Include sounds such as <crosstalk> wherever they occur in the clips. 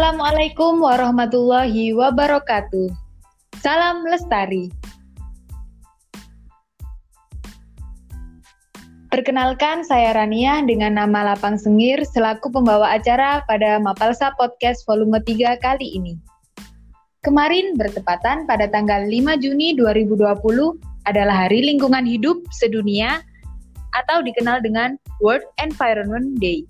Assalamualaikum warahmatullahi wabarakatuh. Salam lestari. Perkenalkan, saya Rania dengan nama Lapang Sengir selaku pembawa acara pada Mapalsa Podcast volume 3 kali ini. Kemarin bertepatan pada tanggal 5 Juni 2020 adalah Hari Lingkungan Hidup Sedunia atau dikenal dengan World Environment Day.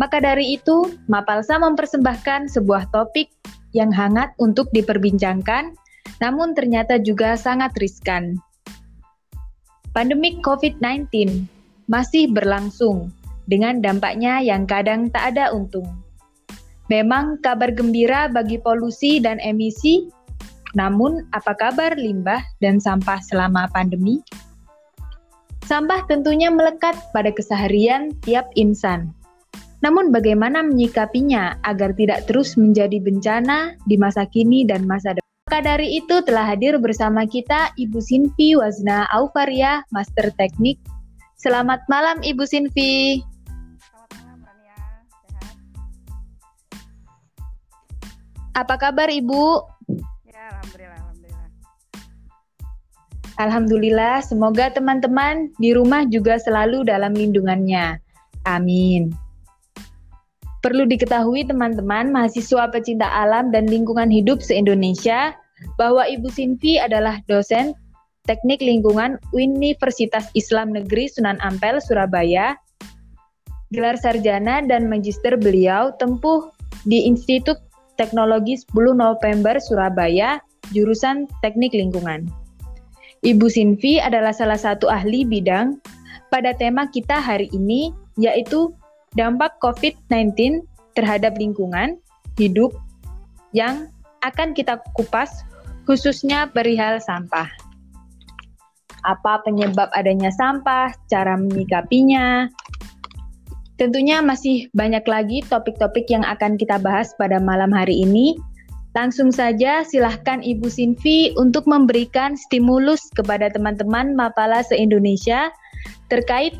Maka dari itu, Mapalsa mempersembahkan sebuah topik yang hangat untuk diperbincangkan, namun ternyata juga sangat riskan. Pandemik COVID-19 masih berlangsung dengan dampaknya yang kadang tak ada untung. Memang kabar gembira bagi polusi dan emisi, namun apa kabar limbah dan sampah selama pandemi? Sampah tentunya melekat pada keseharian tiap insan namun bagaimana menyikapinya agar tidak terus menjadi bencana di masa kini dan masa depan? Maka dari itu telah hadir bersama kita Ibu Sinfi Wazna Aufaria, Master Teknik. Selamat malam Ibu Sinfi. Selamat malam Rania, sehat. Apa kabar Ibu? Ya, alhamdulillah, alhamdulillah. Alhamdulillah, semoga teman-teman di rumah juga selalu dalam lindungannya. Amin. Perlu diketahui teman-teman mahasiswa pecinta alam dan lingkungan hidup se-Indonesia bahwa Ibu Sinfi adalah dosen Teknik Lingkungan Universitas Islam Negeri Sunan Ampel, Surabaya. Gelar sarjana dan magister beliau tempuh di Institut Teknologi 10 November Surabaya, jurusan Teknik Lingkungan. Ibu Sinfi adalah salah satu ahli bidang pada tema kita hari ini, yaitu dampak COVID-19 terhadap lingkungan hidup yang akan kita kupas khususnya perihal sampah. Apa penyebab adanya sampah, cara menyikapinya. Tentunya masih banyak lagi topik-topik yang akan kita bahas pada malam hari ini. Langsung saja silahkan Ibu Sinfi untuk memberikan stimulus kepada teman-teman Mapala se-Indonesia terkait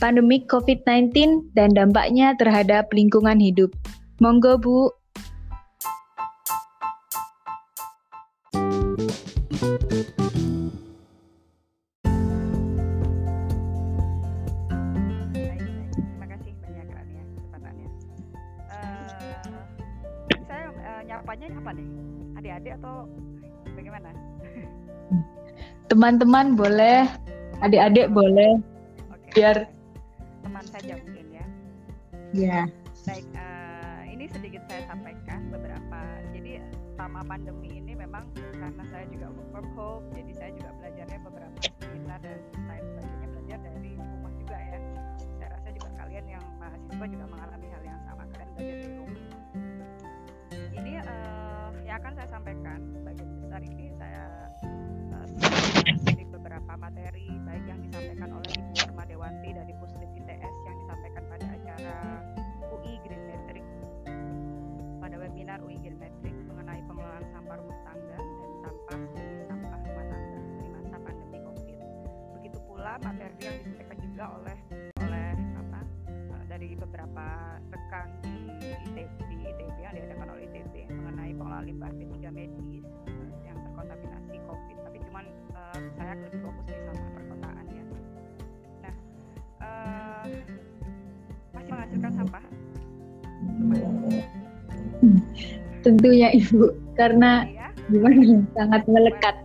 pandemi COVID-19 dan dampaknya terhadap lingkungan hidup. Monggo, Bu. Terima kasih banyak ya kesempatannya. Uh, saya uh, nyapanya apa nih? Adik-adik atau bagaimana? Teman-teman boleh, adik-adik boleh, okay. biar teman saja mungkin ya. Ya. Baik, uh, ini sedikit saya sampaikan beberapa. Jadi selama pandemi ini memang karena saya juga work from home, jadi saya juga belajarnya beberapa seminar dan lain sebagainya belajar dari rumah juga ya. Saya rasa juga kalian yang mahasiswa juga mengalami hal yang sama, kalian belajar di rumah. Ini uh, yang akan saya sampaikan sebagian besar ini saya uh, dari beberapa materi baik yang disampaikan oleh materi yang disampaikan juga oleh oleh apa eh, dari beberapa rekan di ITB, di ITB yang diadakan oleh ITB mengenai pengelolaan limbah P3 medis yang terkontaminasi COVID. Tapi cuman uh, saya lebih fokus di sampah perkotaan ya. Nah, uh, masih menghasilkan sampah? Tentunya Ibu, karena ya. gimana sangat melekat.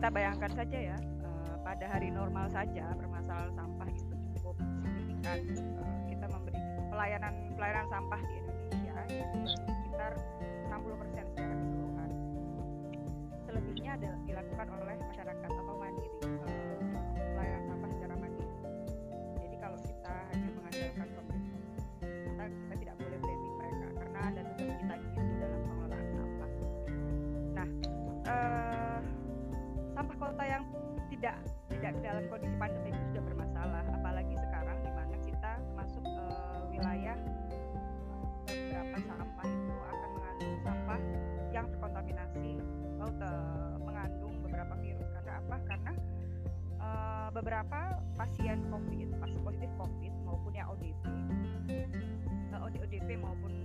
Kita bayangkan saja ya, uh, pada hari normal saja permasalahan sampah itu cukup signifikan. Uh, kita memberi pelayanan pelayanan sampah di Indonesia sekitar 60% secara keseluruhan. Selebihnya adalah dilakukan oleh masyarakat tidak tidak dalam kondisi pandemi itu sudah bermasalah. Apalagi sekarang di mana kita masuk ke eh, wilayah eh, beberapa sampah itu akan mengandung sampah yang terkontaminasi atau ter eh, mengandung beberapa virus. Karena apa? Karena e, beberapa pasien covid pasien positif covid maupun yang ODP ODP maupun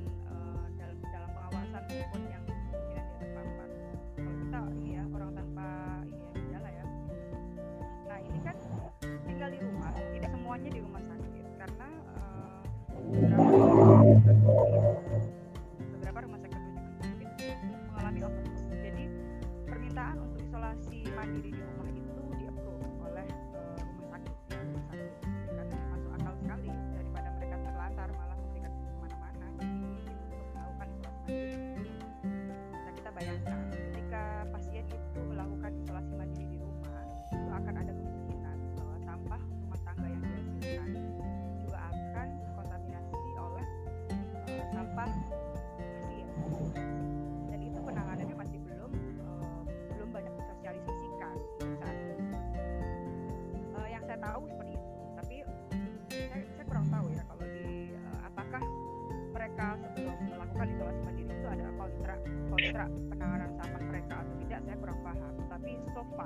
semuanya di rumah sakit karena uh,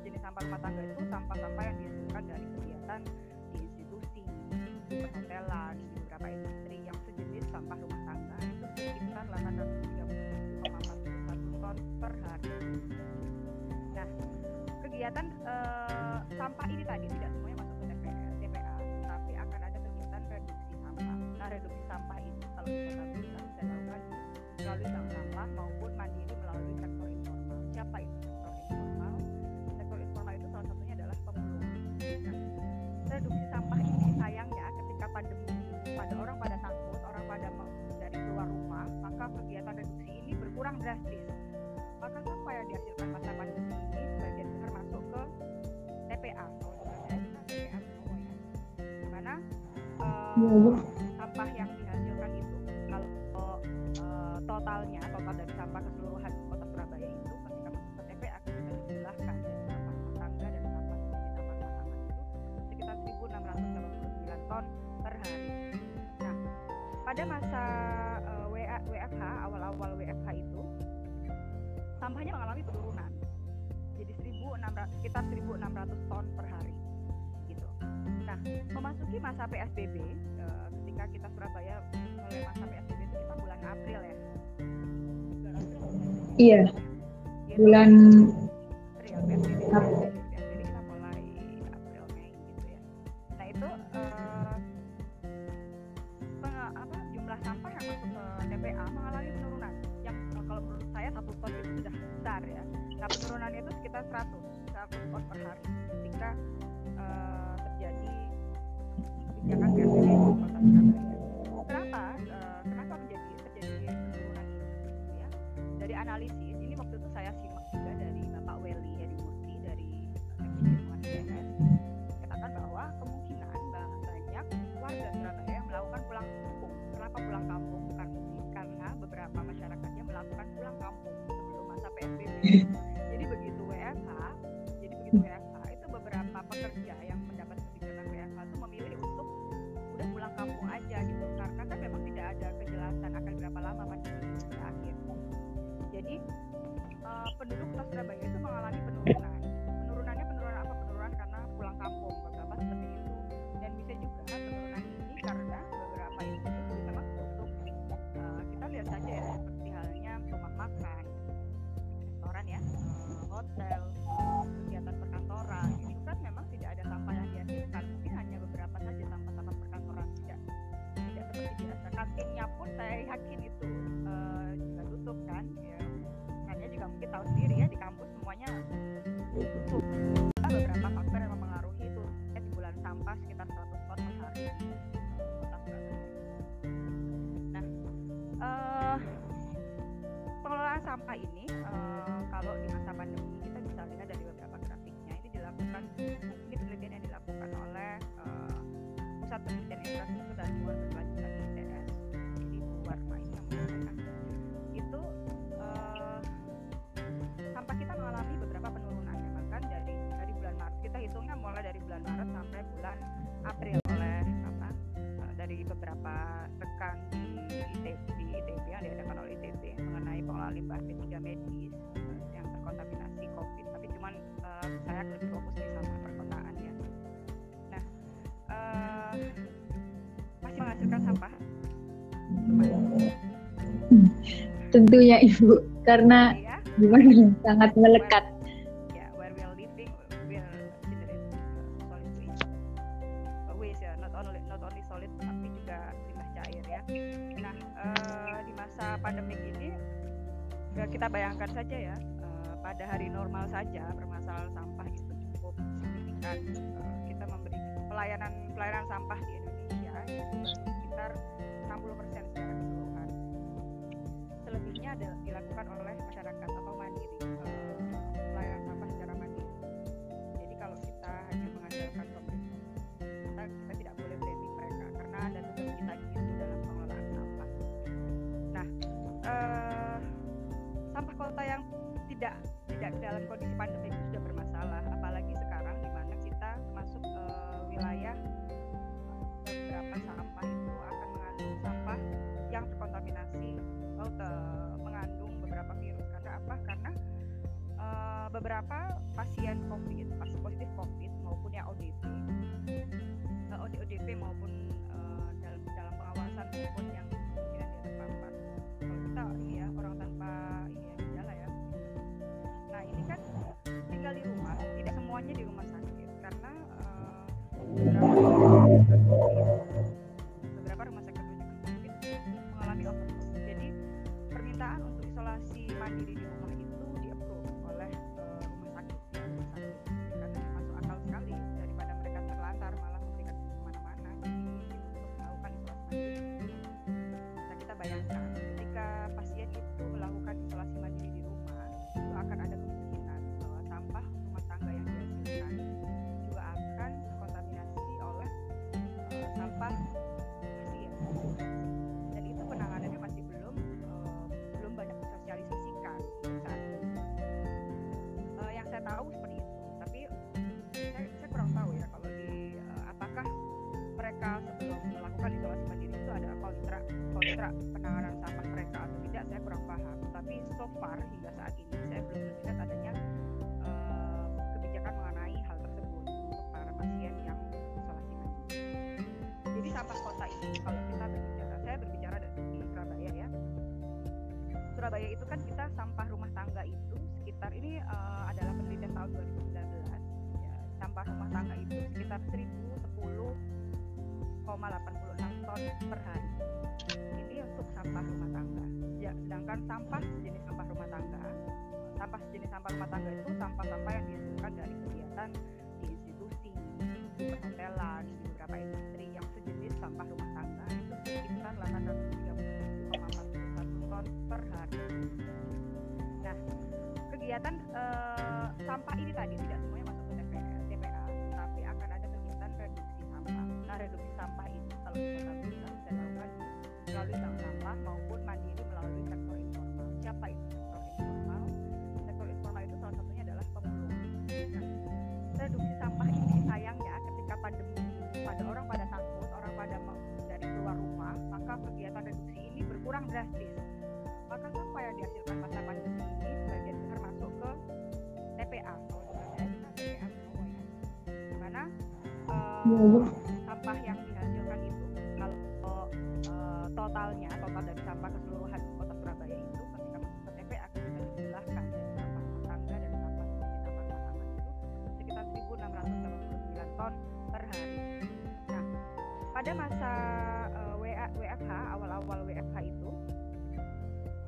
jenis sampah rumah tangga itu sampah-sampah yang dihasilkan dari kegiatan di institusi di perhotelan di beberapa industri yang sejenis sampah rumah tangga itu sekitar 830,4 ton per hari. Nah, kegiatan uh, sampah ini tadi tidak semuanya masuk ke TPA, TPA, tapi akan ada kegiatan reduksi sampah. Nah, reduksi sampah ini kalau kita bisa bisa lakukan melalui bank sampah maupun mandiri melalui sektor drastis maka sampah yang dihasilkan masa pandemi ini sebagian besar masuk ke TPA kalau TPA ya di mana uh, memasuki masa PSBB uh, ketika kita Surabaya mulai masa PSBB itu kita bulan April ya. Bulan April. Iya. Gitu. Bulan April PSBB. Nah penurunannya itu sekitar 100 100 ton per hari ketika uh, terjadi kebijakan PSBB di Surabaya. Kenapa? Uh, kenapa menjadi terjadi penurunan ini? Ya, dari analisis ini waktu itu saya simak juga dari Bapak Weli Hedi Murti dari Lingkungan IDS katakan bahwa kemungkinan banyak warga Surabaya yang melakukan pulang kampung. Kenapa pulang kampung? Karena, karena beberapa masyarakatnya melakukan pulang kampung sebelum masa PSBB. Rekan di ITB, di ITB yang diadakan oleh ITB mengenai pengelolaan limbah P3 medis yang terkontaminasi COVID. Tapi cuman uh, saya lebih fokus di sama perkotaan ya. Nah uh, masih menghasilkan sampah? Tentunya ibu. Karena ya. gimana? Sangat melekat masa pandemi ini kita bayangkan saja ya uh, pada hari normal saja permasalahan sampah itu cukup signifikan. Uh, kita memberi pelayanan pelayanan sampah di Indonesia sekitar 60 persen secara keseluruhan. Selebihnya ada dilakukan oleh masyarakat tidak tidak dalam kondisi pandemi itu sudah bermasalah. Apalagi sekarang di mana kita masuk uh, wilayah beberapa sampah itu akan mengandung sampah yang terkontaminasi atau te mengandung beberapa virus. Karena apa? Karena uh, beberapa pasien covid pasien positif covid maupun yang ODP uh, ODP maupun uh, dalam dalam pengawasan maupun semuanya di rumah sakit karena uh, beberapa rumah sakit rujukan covid mengalami overload jadi permintaan untuk isolasi mandiri di rumah itu per hari. Ini untuk sampah rumah tangga. Ya, sedangkan sampah jenis sampah rumah tangga sampah jenis sampah rumah tangga itu sampah-sampah yang dihasilkan dari kegiatan di institusi di perhotelan di beberapa industri yang sejenis sampah rumah tangga itu sekitar 837,41 ton per hari. Nah kegiatan uh, sampah ini tadi tidak semuanya masuk ke TPA, TPA tapi akan ada kegiatan reduksi sampah. Nah reduksi berkurang drastis maka sampah yang dihasilkan masa pandemi ini sebagian besar masuk ke TPA kalau di TPA semua ya. Di mana uh,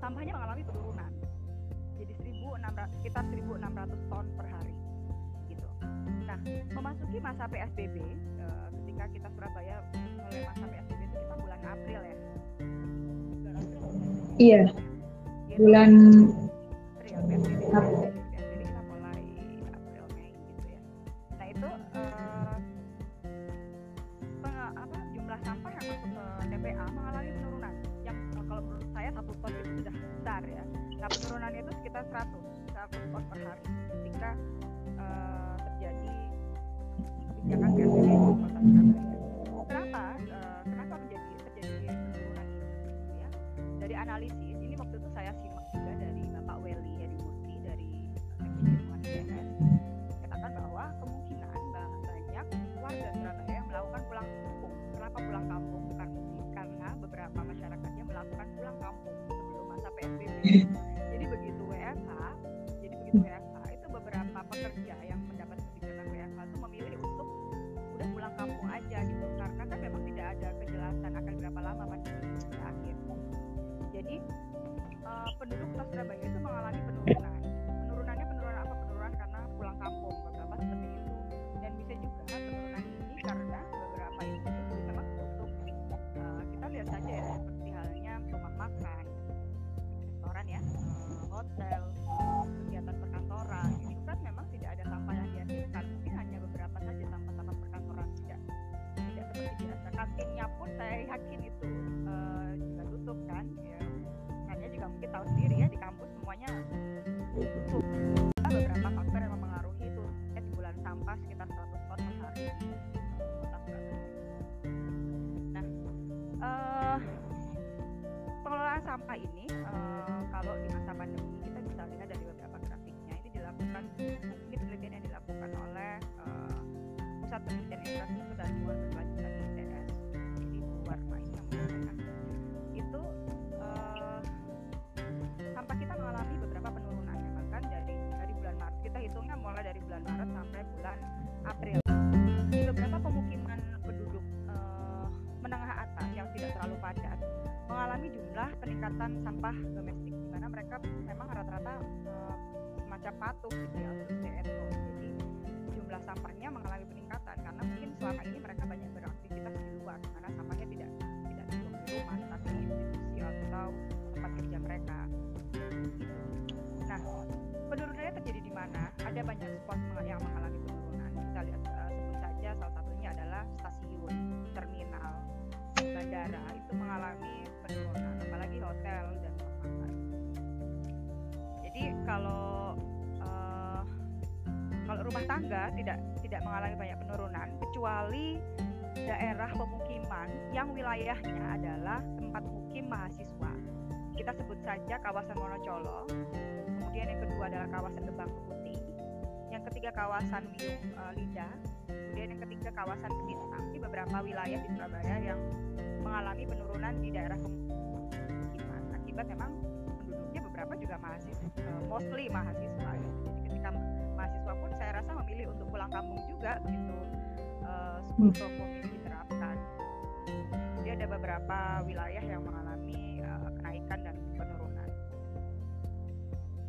sampahnya mengalami penurunan. Jadi 1.600 sekitar 1.600 ton per hari. Gitu. Nah, memasuki masa PSBB uh, ketika kita Surabaya mulai masa PSBB itu kita bulan April ya. Bulan April. Iya. Gitu. Bulan lama pandemi berakhir jadi uh, penduduk kota Surabaya itu mengalami penurunan mengalami jumlah peningkatan sampah domestik di mana mereka memang rata-rata uh, semacam patuh gitu ya untuk DSO jadi jumlah sampahnya mengalami peningkatan karena mungkin selama ini mereka banyak beraktivitas di luar karena sampahnya tidak tidak di rumah tapi di institusi atau tempat kerja mereka. Nah penurunannya terjadi di mana? Ada banyak spot yang mengalami penurunan. Kita lihat uh, sebut saja salah satunya adalah stasiun terminal bandara. Itu mengalami penurunan apalagi hotel dan makan jadi kalau uh, kalau rumah tangga tidak tidak mengalami banyak penurunan kecuali daerah pemukiman yang wilayahnya adalah tempat mukim mahasiswa. Kita sebut saja kawasan Monocolo kemudian yang kedua adalah kawasan Gebang Putih yang ketiga kawasan uh, Lidah kemudian yang ketiga kawasan Kedintang di beberapa wilayah di Surabaya yang mengalami penurunan di daerah pemukiman. Akibat memang penduduknya beberapa juga mahasiswa uh, mostly mahasiswa. Gitu. jadi ketika mahasiswa pun saya rasa memilih untuk pulang kampung juga begitu uh, home ini diterapkan. Jadi ada beberapa wilayah yang mengalami uh, kenaikan dan penurunan.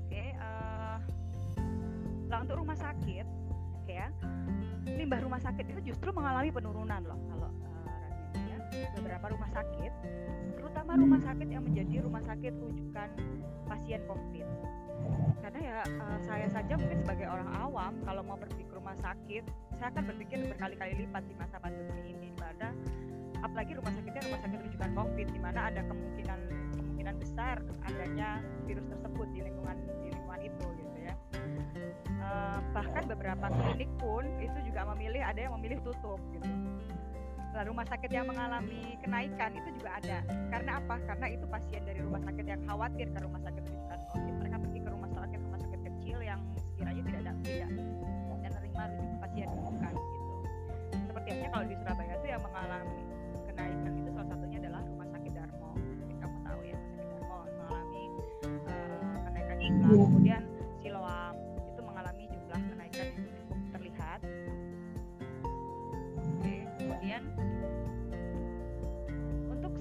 Oke okay, uh, nah untuk rumah sakit ya limbah rumah sakit itu justru mengalami penurunan loh kalau uh, ya beberapa rumah sakit terutama rumah sakit yang menjadi rumah sakit rujukan pasien COVID. Karena ya uh, saya saja mungkin sebagai orang awam kalau mau pergi ke rumah sakit saya akan berpikir berkali-kali lipat di masa pandemi ini mana apalagi rumah sakitnya rumah sakit rujukan COVID di mana ada kemungkinan kemungkinan besar adanya virus tersebut di lingkungan di uh, bahkan beberapa klinik pun itu juga memilih ada yang memilih tutup gitu Nah, rumah sakit yang mengalami kenaikan itu juga ada. Karena apa? Karena itu pasien dari rumah sakit yang khawatir ke rumah sakit rujukan COVID. Mereka pergi ke rumah sakit rumah sakit kecil yang sekiranya tidak ada tidak dan menerima rujukan pasien rujukan gitu. Seperti halnya kalau di Surabaya itu yang mengalami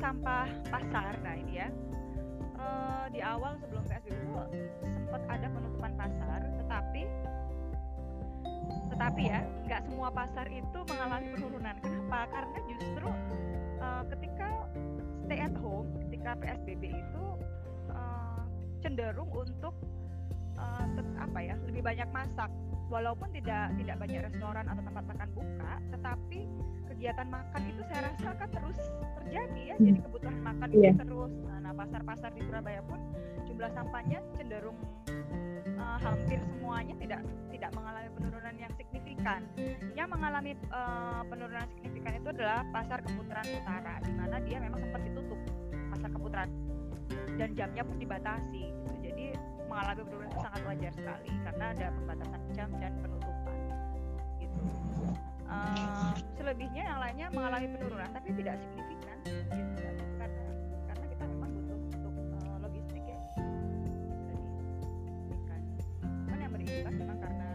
sampah pasar, nah ini ya uh, di awal sebelum PSBB itu sempat ada penutupan pasar, tetapi tetapi ya nggak semua pasar itu mengalami penurunan. Kenapa? Karena justru uh, ketika stay at home, ketika PSBB itu uh, cenderung untuk uh, apa ya lebih banyak masak. Walaupun tidak tidak banyak restoran atau tempat makan buka tetapi kegiatan makan itu saya rasa akan terus terjadi ya. Jadi kebutuhan makan itu yeah. terus. Nah pasar-pasar di Surabaya pun jumlah sampahnya cenderung uh, hampir semuanya tidak tidak mengalami penurunan yang signifikan. Yang mengalami uh, penurunan signifikan itu adalah pasar keputaran utara di mana dia memang sempat ditutup pasar keputaran. Dan jamnya pun dibatasi gitu. Mengalami penurunan itu sangat wajar sekali karena ada pembatasan jam dan penutupan gitu. Uh, selebihnya yang lainnya mengalami penurunan tapi tidak signifikan gitu karena karena kita memang butuh untuk uh, logistik ya. Jadi kan yang berimbas memang karena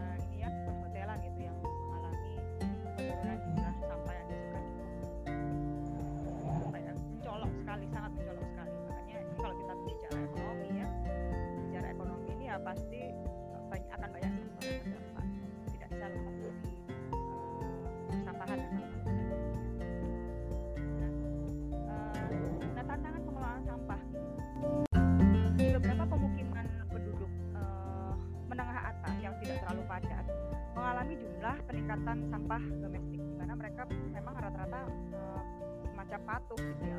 jumlah peningkatan sampah domestik di mana mereka memang rata-rata uh, semacam patuh gitu ya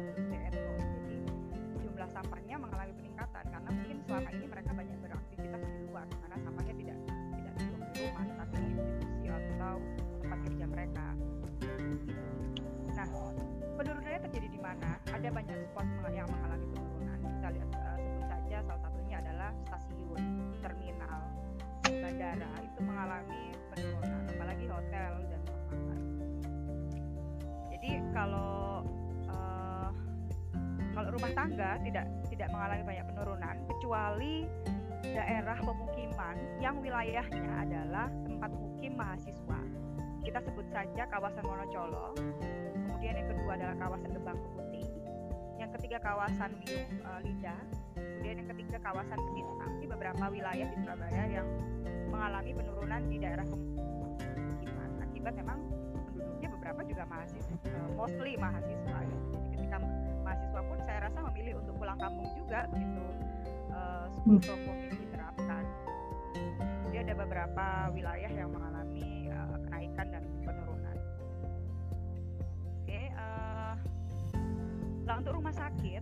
tidak tidak mengalami banyak penurunan kecuali daerah pemukiman yang wilayahnya adalah tempat mukim mahasiswa kita sebut saja kawasan Monocolo. Kemudian yang kedua adalah kawasan Gebang Putih. Yang ketiga kawasan Wiyung uh, Lida. Kemudian yang ketiga kawasan Keditang. Di beberapa wilayah di Surabaya yang mengalami penurunan di daerah pemukiman akibat memang penduduknya beberapa juga mahasiswa, uh, mostly mahasiswa. Ya. Saya rasa memilih untuk pulang kampung juga begitu uh, school from home ini diterapkan. Jadi ada beberapa wilayah yang mengalami kenaikan dan penurunan. Oke, uh, nah untuk rumah sakit,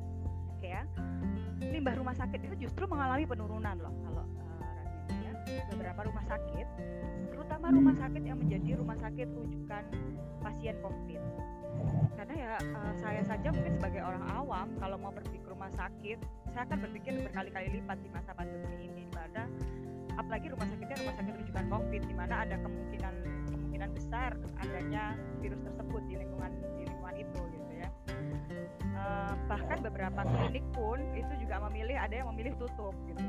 oke ya, limbah rumah sakit itu justru mengalami penurunan loh kalau uh, ya. Beberapa rumah sakit, terutama rumah sakit yang menjadi rumah sakit rujukan pasien COVID. Karena ya uh, saya saja mungkin sebagai orang awam kalau mau pergi ke rumah sakit, saya akan berpikir berkali-kali lipat di masa pandemi ini pada apalagi rumah sakitnya rumah sakit rujukan COVID di mana ada kemungkinan kemungkinan besar adanya virus tersebut di lingkungan di lingkungan itu gitu ya. Uh, bahkan beberapa klinik pun itu juga memilih ada yang memilih tutup gitu.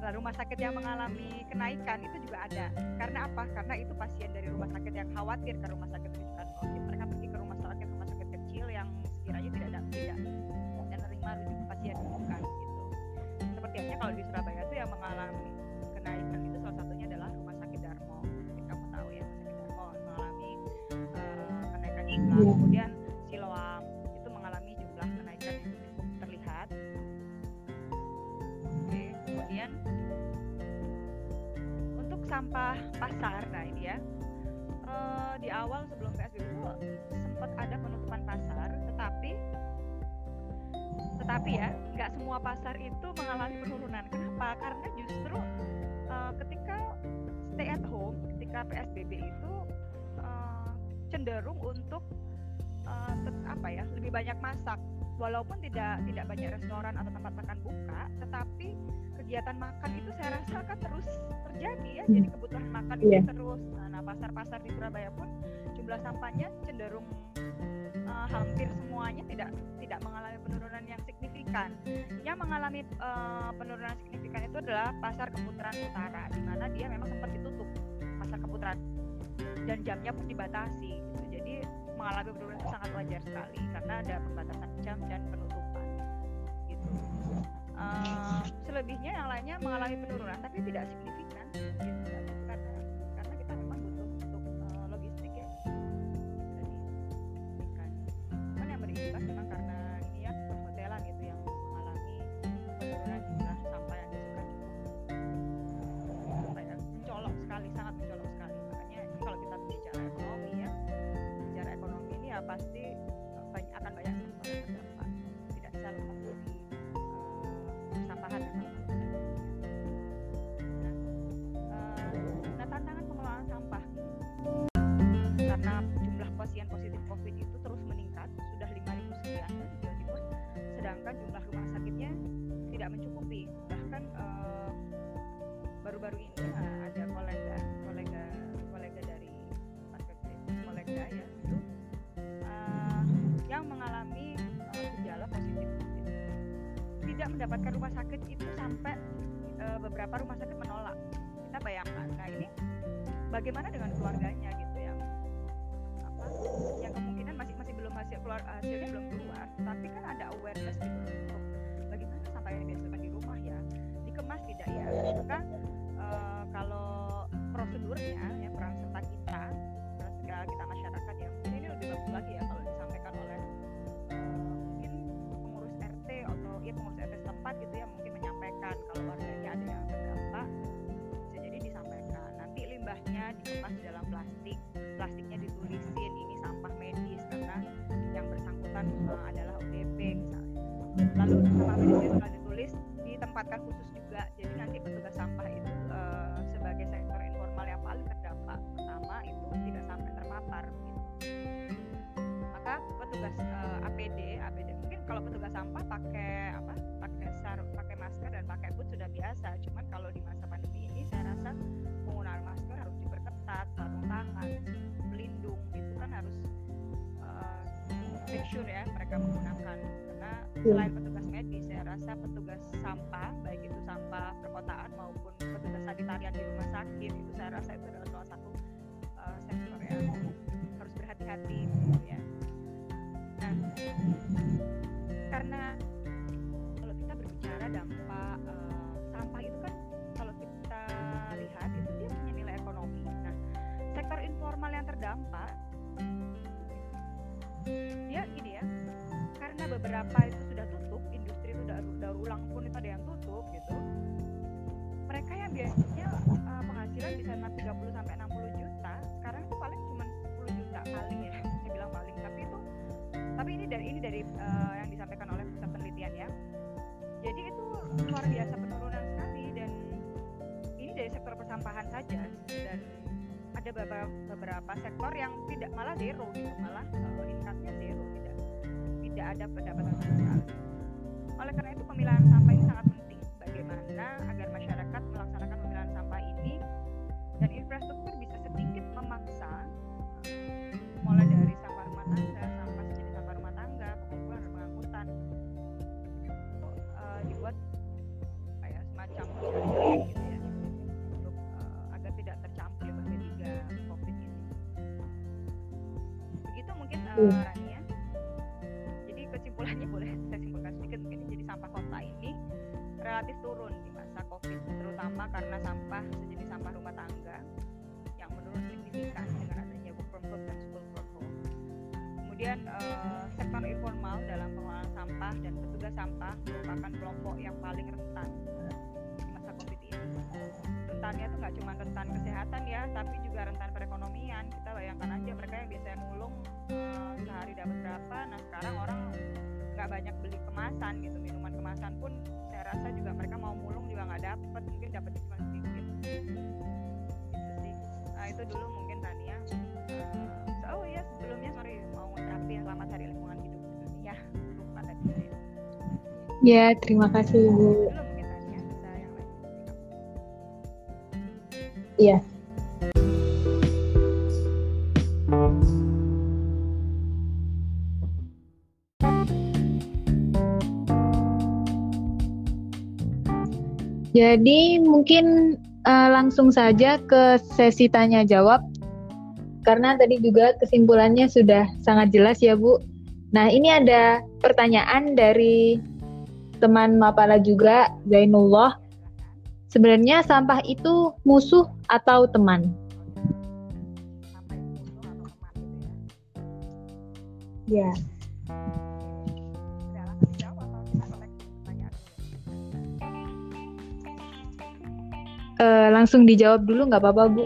Nah, rumah sakit yang mengalami kenaikan itu juga ada. Karena apa? Karena itu pasien dari rumah sakit yang khawatir ke rumah sakit rujukan COVID. Mereka sekiranya tidak ada tidak dan menerima rujukan pasien bukan gitu. Seperti halnya kalau di Surabaya itu yang mengalami kenaikan itu salah satunya adalah rumah sakit Darmo. Mungkin kamu tahu ya jumlah yeah. kemudian siloam itu mengalami jumlah kenaikan yang cukup terlihat oke kemudian untuk sampah pasar tetapi ya nggak semua pasar itu mengalami penurunan. Kenapa? Karena justru uh, ketika stay at home ketika psbb itu cenderung untuk uh, apa ya lebih banyak masak. Walaupun tidak tidak banyak restoran atau tempat makan buka tetapi kegiatan makan itu saya rasa akan terus terjadi ya. Jadi kebutuhan makan yeah. itu terus. Nah pasar-pasar di Surabaya pun jumlah sampahnya cenderung uh, hampir semuanya tidak tidak mengalami penurunan yang signifikan yang mengalami uh, penurunan signifikan itu adalah pasar keputaran utara di mana dia memang sempat ditutup pasar keputaran dan jamnya pun dibatasi gitu. jadi mengalami penurunan itu sangat wajar sekali karena ada pembatasan jam dan penutupan gitu. Uh, selebihnya yang lainnya mengalami penurunan tapi tidak signifikan rumah sakit menolak. Kita bayangkan nah ini bagaimana dengan keluarganya gitu yang apa? Yang kemungkinan masih masih belum hasil keluar hasilnya belum keluar. Tapi kan ada awareness gitu untuk bagaimana sampai dihasilkan di rumah ya. Dikemas tidak ya? Maka uh, kalau prosedurnya ya peran serta kita peran kita masyarakat ya ini lebih bagus lagi ya kalau disampaikan oleh uh, mungkin pengurus RT atau ya pengurus RT setempat gitu ya mungkin menyampaikan dikemas dalam plastik plastiknya ditulisin ini sampah medis karena yang bersangkutan uh, adalah ODP misalnya. Lalu sampah medis itu ditulis ditempatkan khusus sure ya mereka menggunakan. Karena selain petugas medis saya rasa petugas sampah baik itu sampah perkotaan maupun petugas sanitarian di rumah sakit itu saya rasa itu adalah salah satu uh, sektor yang harus berhati-hati gitu ya. Nah karena kalau kita berbicara dampak uh, sampah itu kan kalau kita lihat itu dia punya nilai ekonomi. Nah sektor informal yang terdampak dia gini ya karena beberapa itu sudah tutup industri itu udah daur ulang pun itu ada yang tutup gitu. Mereka yang biasanya uh, penghasilan bisa 30 sampai 60 juta sekarang itu paling cuma 10 juta paling ya <laughs> saya bilang paling. Tapi itu tapi ini dari ini dari uh, yang disampaikan oleh pusat penelitian ya. Jadi itu luar biasa penurunan sekali dan ini dari sektor persampahan saja dan ada beberapa, beberapa sektor yang tidak malah zero gitu malah uh, income-nya zero tidak tidak ada pendapatan sama sekali oleh karena itu pemilahan sampah ini sangat penting. Bagaimana agar Begitu dapat, mungkin dapatnya cuma sedikit. Gitu sih. Nah itu dulu mungkin Tania. Uh, oh iya sebelumnya sorry mau ngucapin selamat hari lingkungan hidup dunia. Lupa tadi saya. Ya terima kasih Bu. Dulu mungkin Tania bisa yang lain. Iya. Jadi mungkin uh, langsung saja ke sesi tanya jawab karena tadi juga kesimpulannya sudah sangat jelas ya Bu. Nah ini ada pertanyaan dari teman Mapala juga Zainullah. Sebenarnya sampah itu musuh atau teman? Ya. Eh, langsung dijawab dulu nggak apa-apa Bu.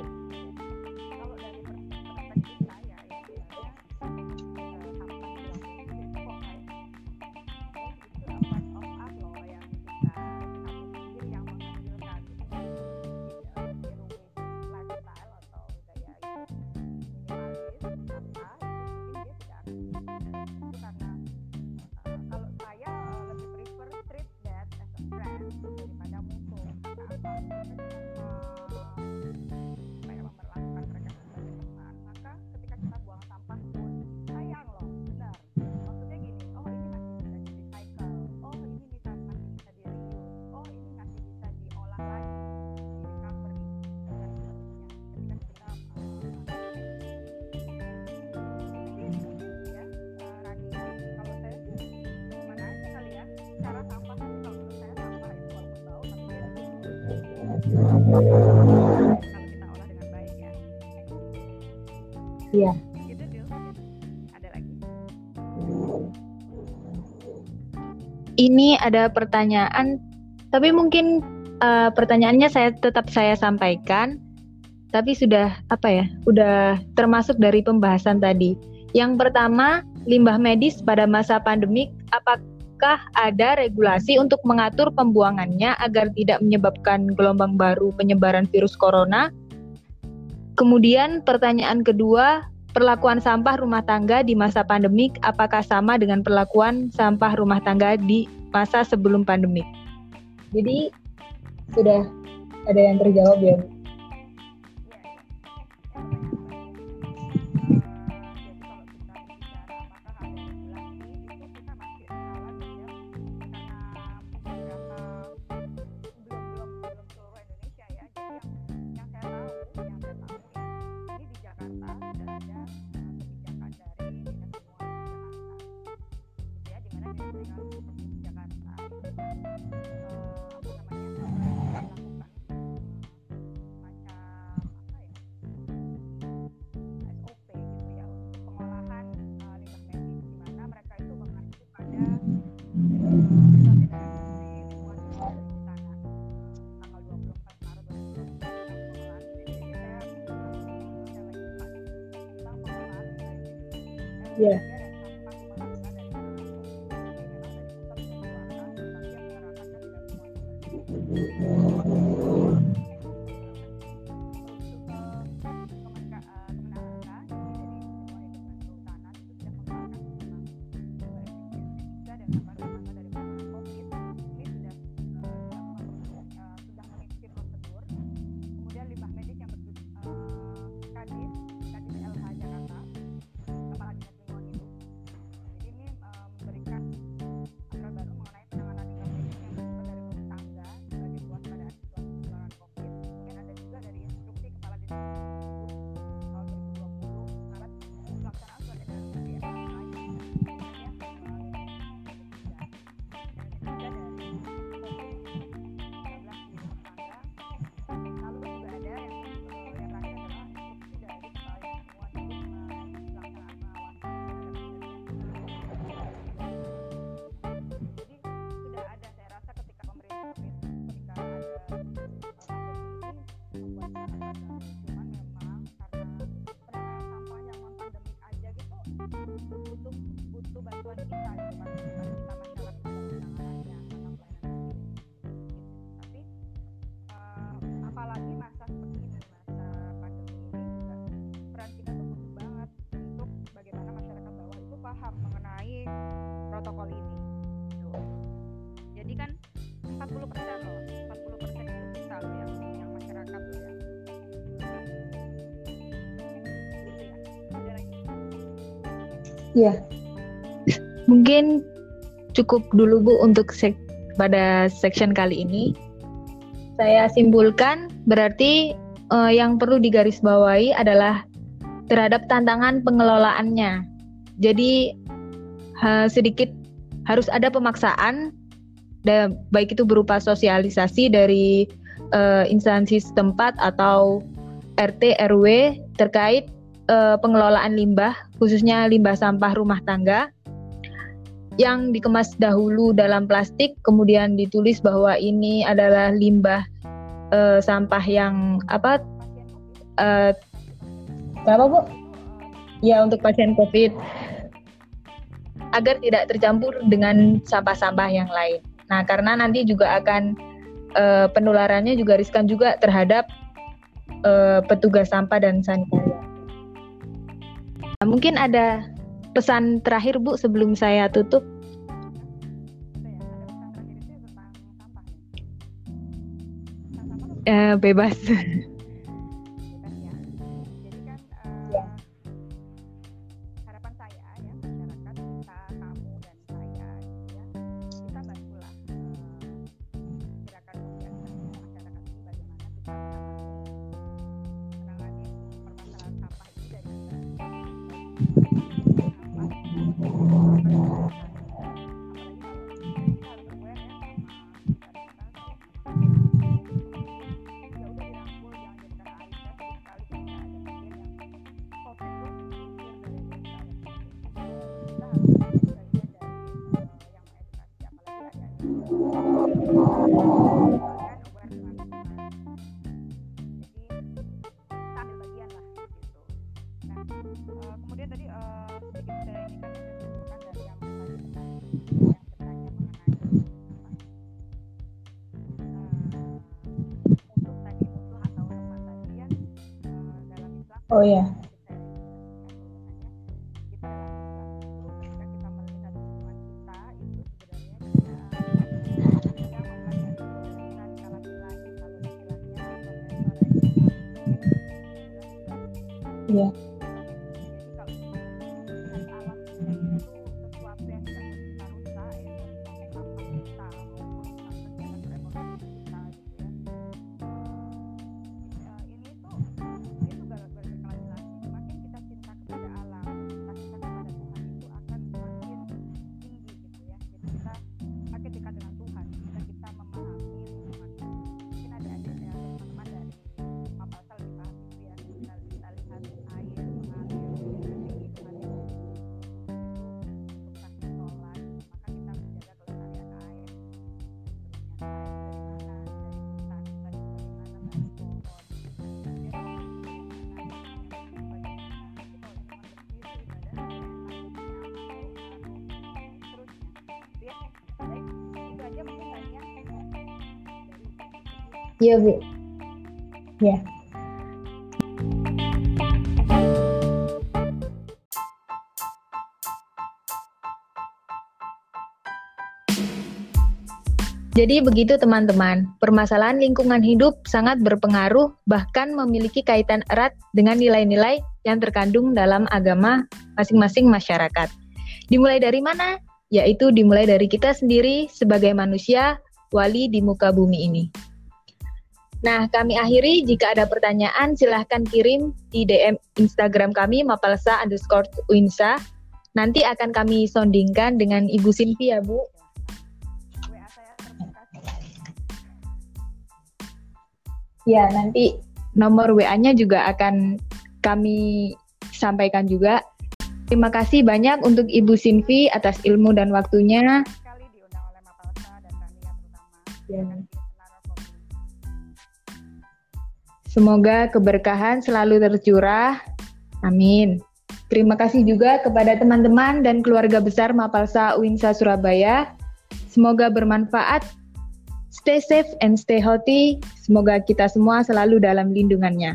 Kalau kita olah dengan baik ya Iya. gitu Dil. ada lagi Ini ada pertanyaan, tapi mungkin eh, pertanyaannya saya tetap saya sampaikan, tapi sudah apa ya? Udah termasuk dari pembahasan tadi. Yang pertama, limbah medis pada masa pandemik, apakah ada regulasi untuk mengatur pembuangannya agar tidak menyebabkan gelombang baru penyebaran virus corona? Kemudian pertanyaan kedua, perlakuan sampah rumah tangga di masa pandemik apakah sama dengan perlakuan sampah rumah tangga di masa sebelum pandemik? Jadi sudah ada yang terjawab ya, Bu? Iya. Mungkin cukup dulu Bu untuk sek pada section kali ini. Saya simpulkan berarti eh, yang perlu digarisbawahi adalah terhadap tantangan pengelolaannya. Jadi ha- sedikit harus ada pemaksaan dan baik itu berupa sosialisasi dari eh, instansi setempat atau RT RW terkait eh, pengelolaan limbah khususnya limbah sampah rumah tangga yang dikemas dahulu dalam plastik kemudian ditulis bahwa ini adalah limbah eh, sampah yang apa eh, berapa Bu? Ya untuk pasien COVID agar tidak tercampur dengan sampah-sampah yang lain. Nah karena nanti juga akan eh, penularannya juga riskan juga terhadap eh, petugas sampah dan sanitarian. Nah, mungkin ada pesan terakhir Bu sebelum saya tutup. itu ya <laughs> Oh ya. Iya, Bu. Ya. Jadi begitu teman-teman, permasalahan lingkungan hidup sangat berpengaruh bahkan memiliki kaitan erat dengan nilai-nilai yang terkandung dalam agama masing-masing masyarakat. Dimulai dari mana? Yaitu dimulai dari kita sendiri sebagai manusia wali di muka bumi ini. Nah, kami akhiri. Jika ada pertanyaan, silahkan kirim di DM Instagram kami, mapalsa underscore winsa. Nanti akan kami sondingkan dengan Ibu Sinti ya, Bu. Ya, nanti nomor WA-nya juga akan kami sampaikan juga. Terima kasih banyak untuk Ibu Sinvi atas ilmu dan waktunya. Sekali diundang oleh Mapalsa dan Tania terutama. Ya. Semoga keberkahan selalu tercurah. Amin. Terima kasih juga kepada teman-teman dan keluarga besar Mapalsa Uinsa Surabaya. Semoga bermanfaat. Stay safe and stay healthy. Semoga kita semua selalu dalam lindungannya.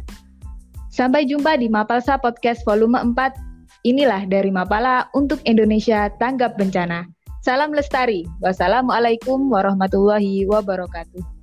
Sampai jumpa di Mapalsa Podcast volume 4. Inilah dari Mapala untuk Indonesia Tanggap Bencana. Salam lestari. Wassalamualaikum warahmatullahi wabarakatuh.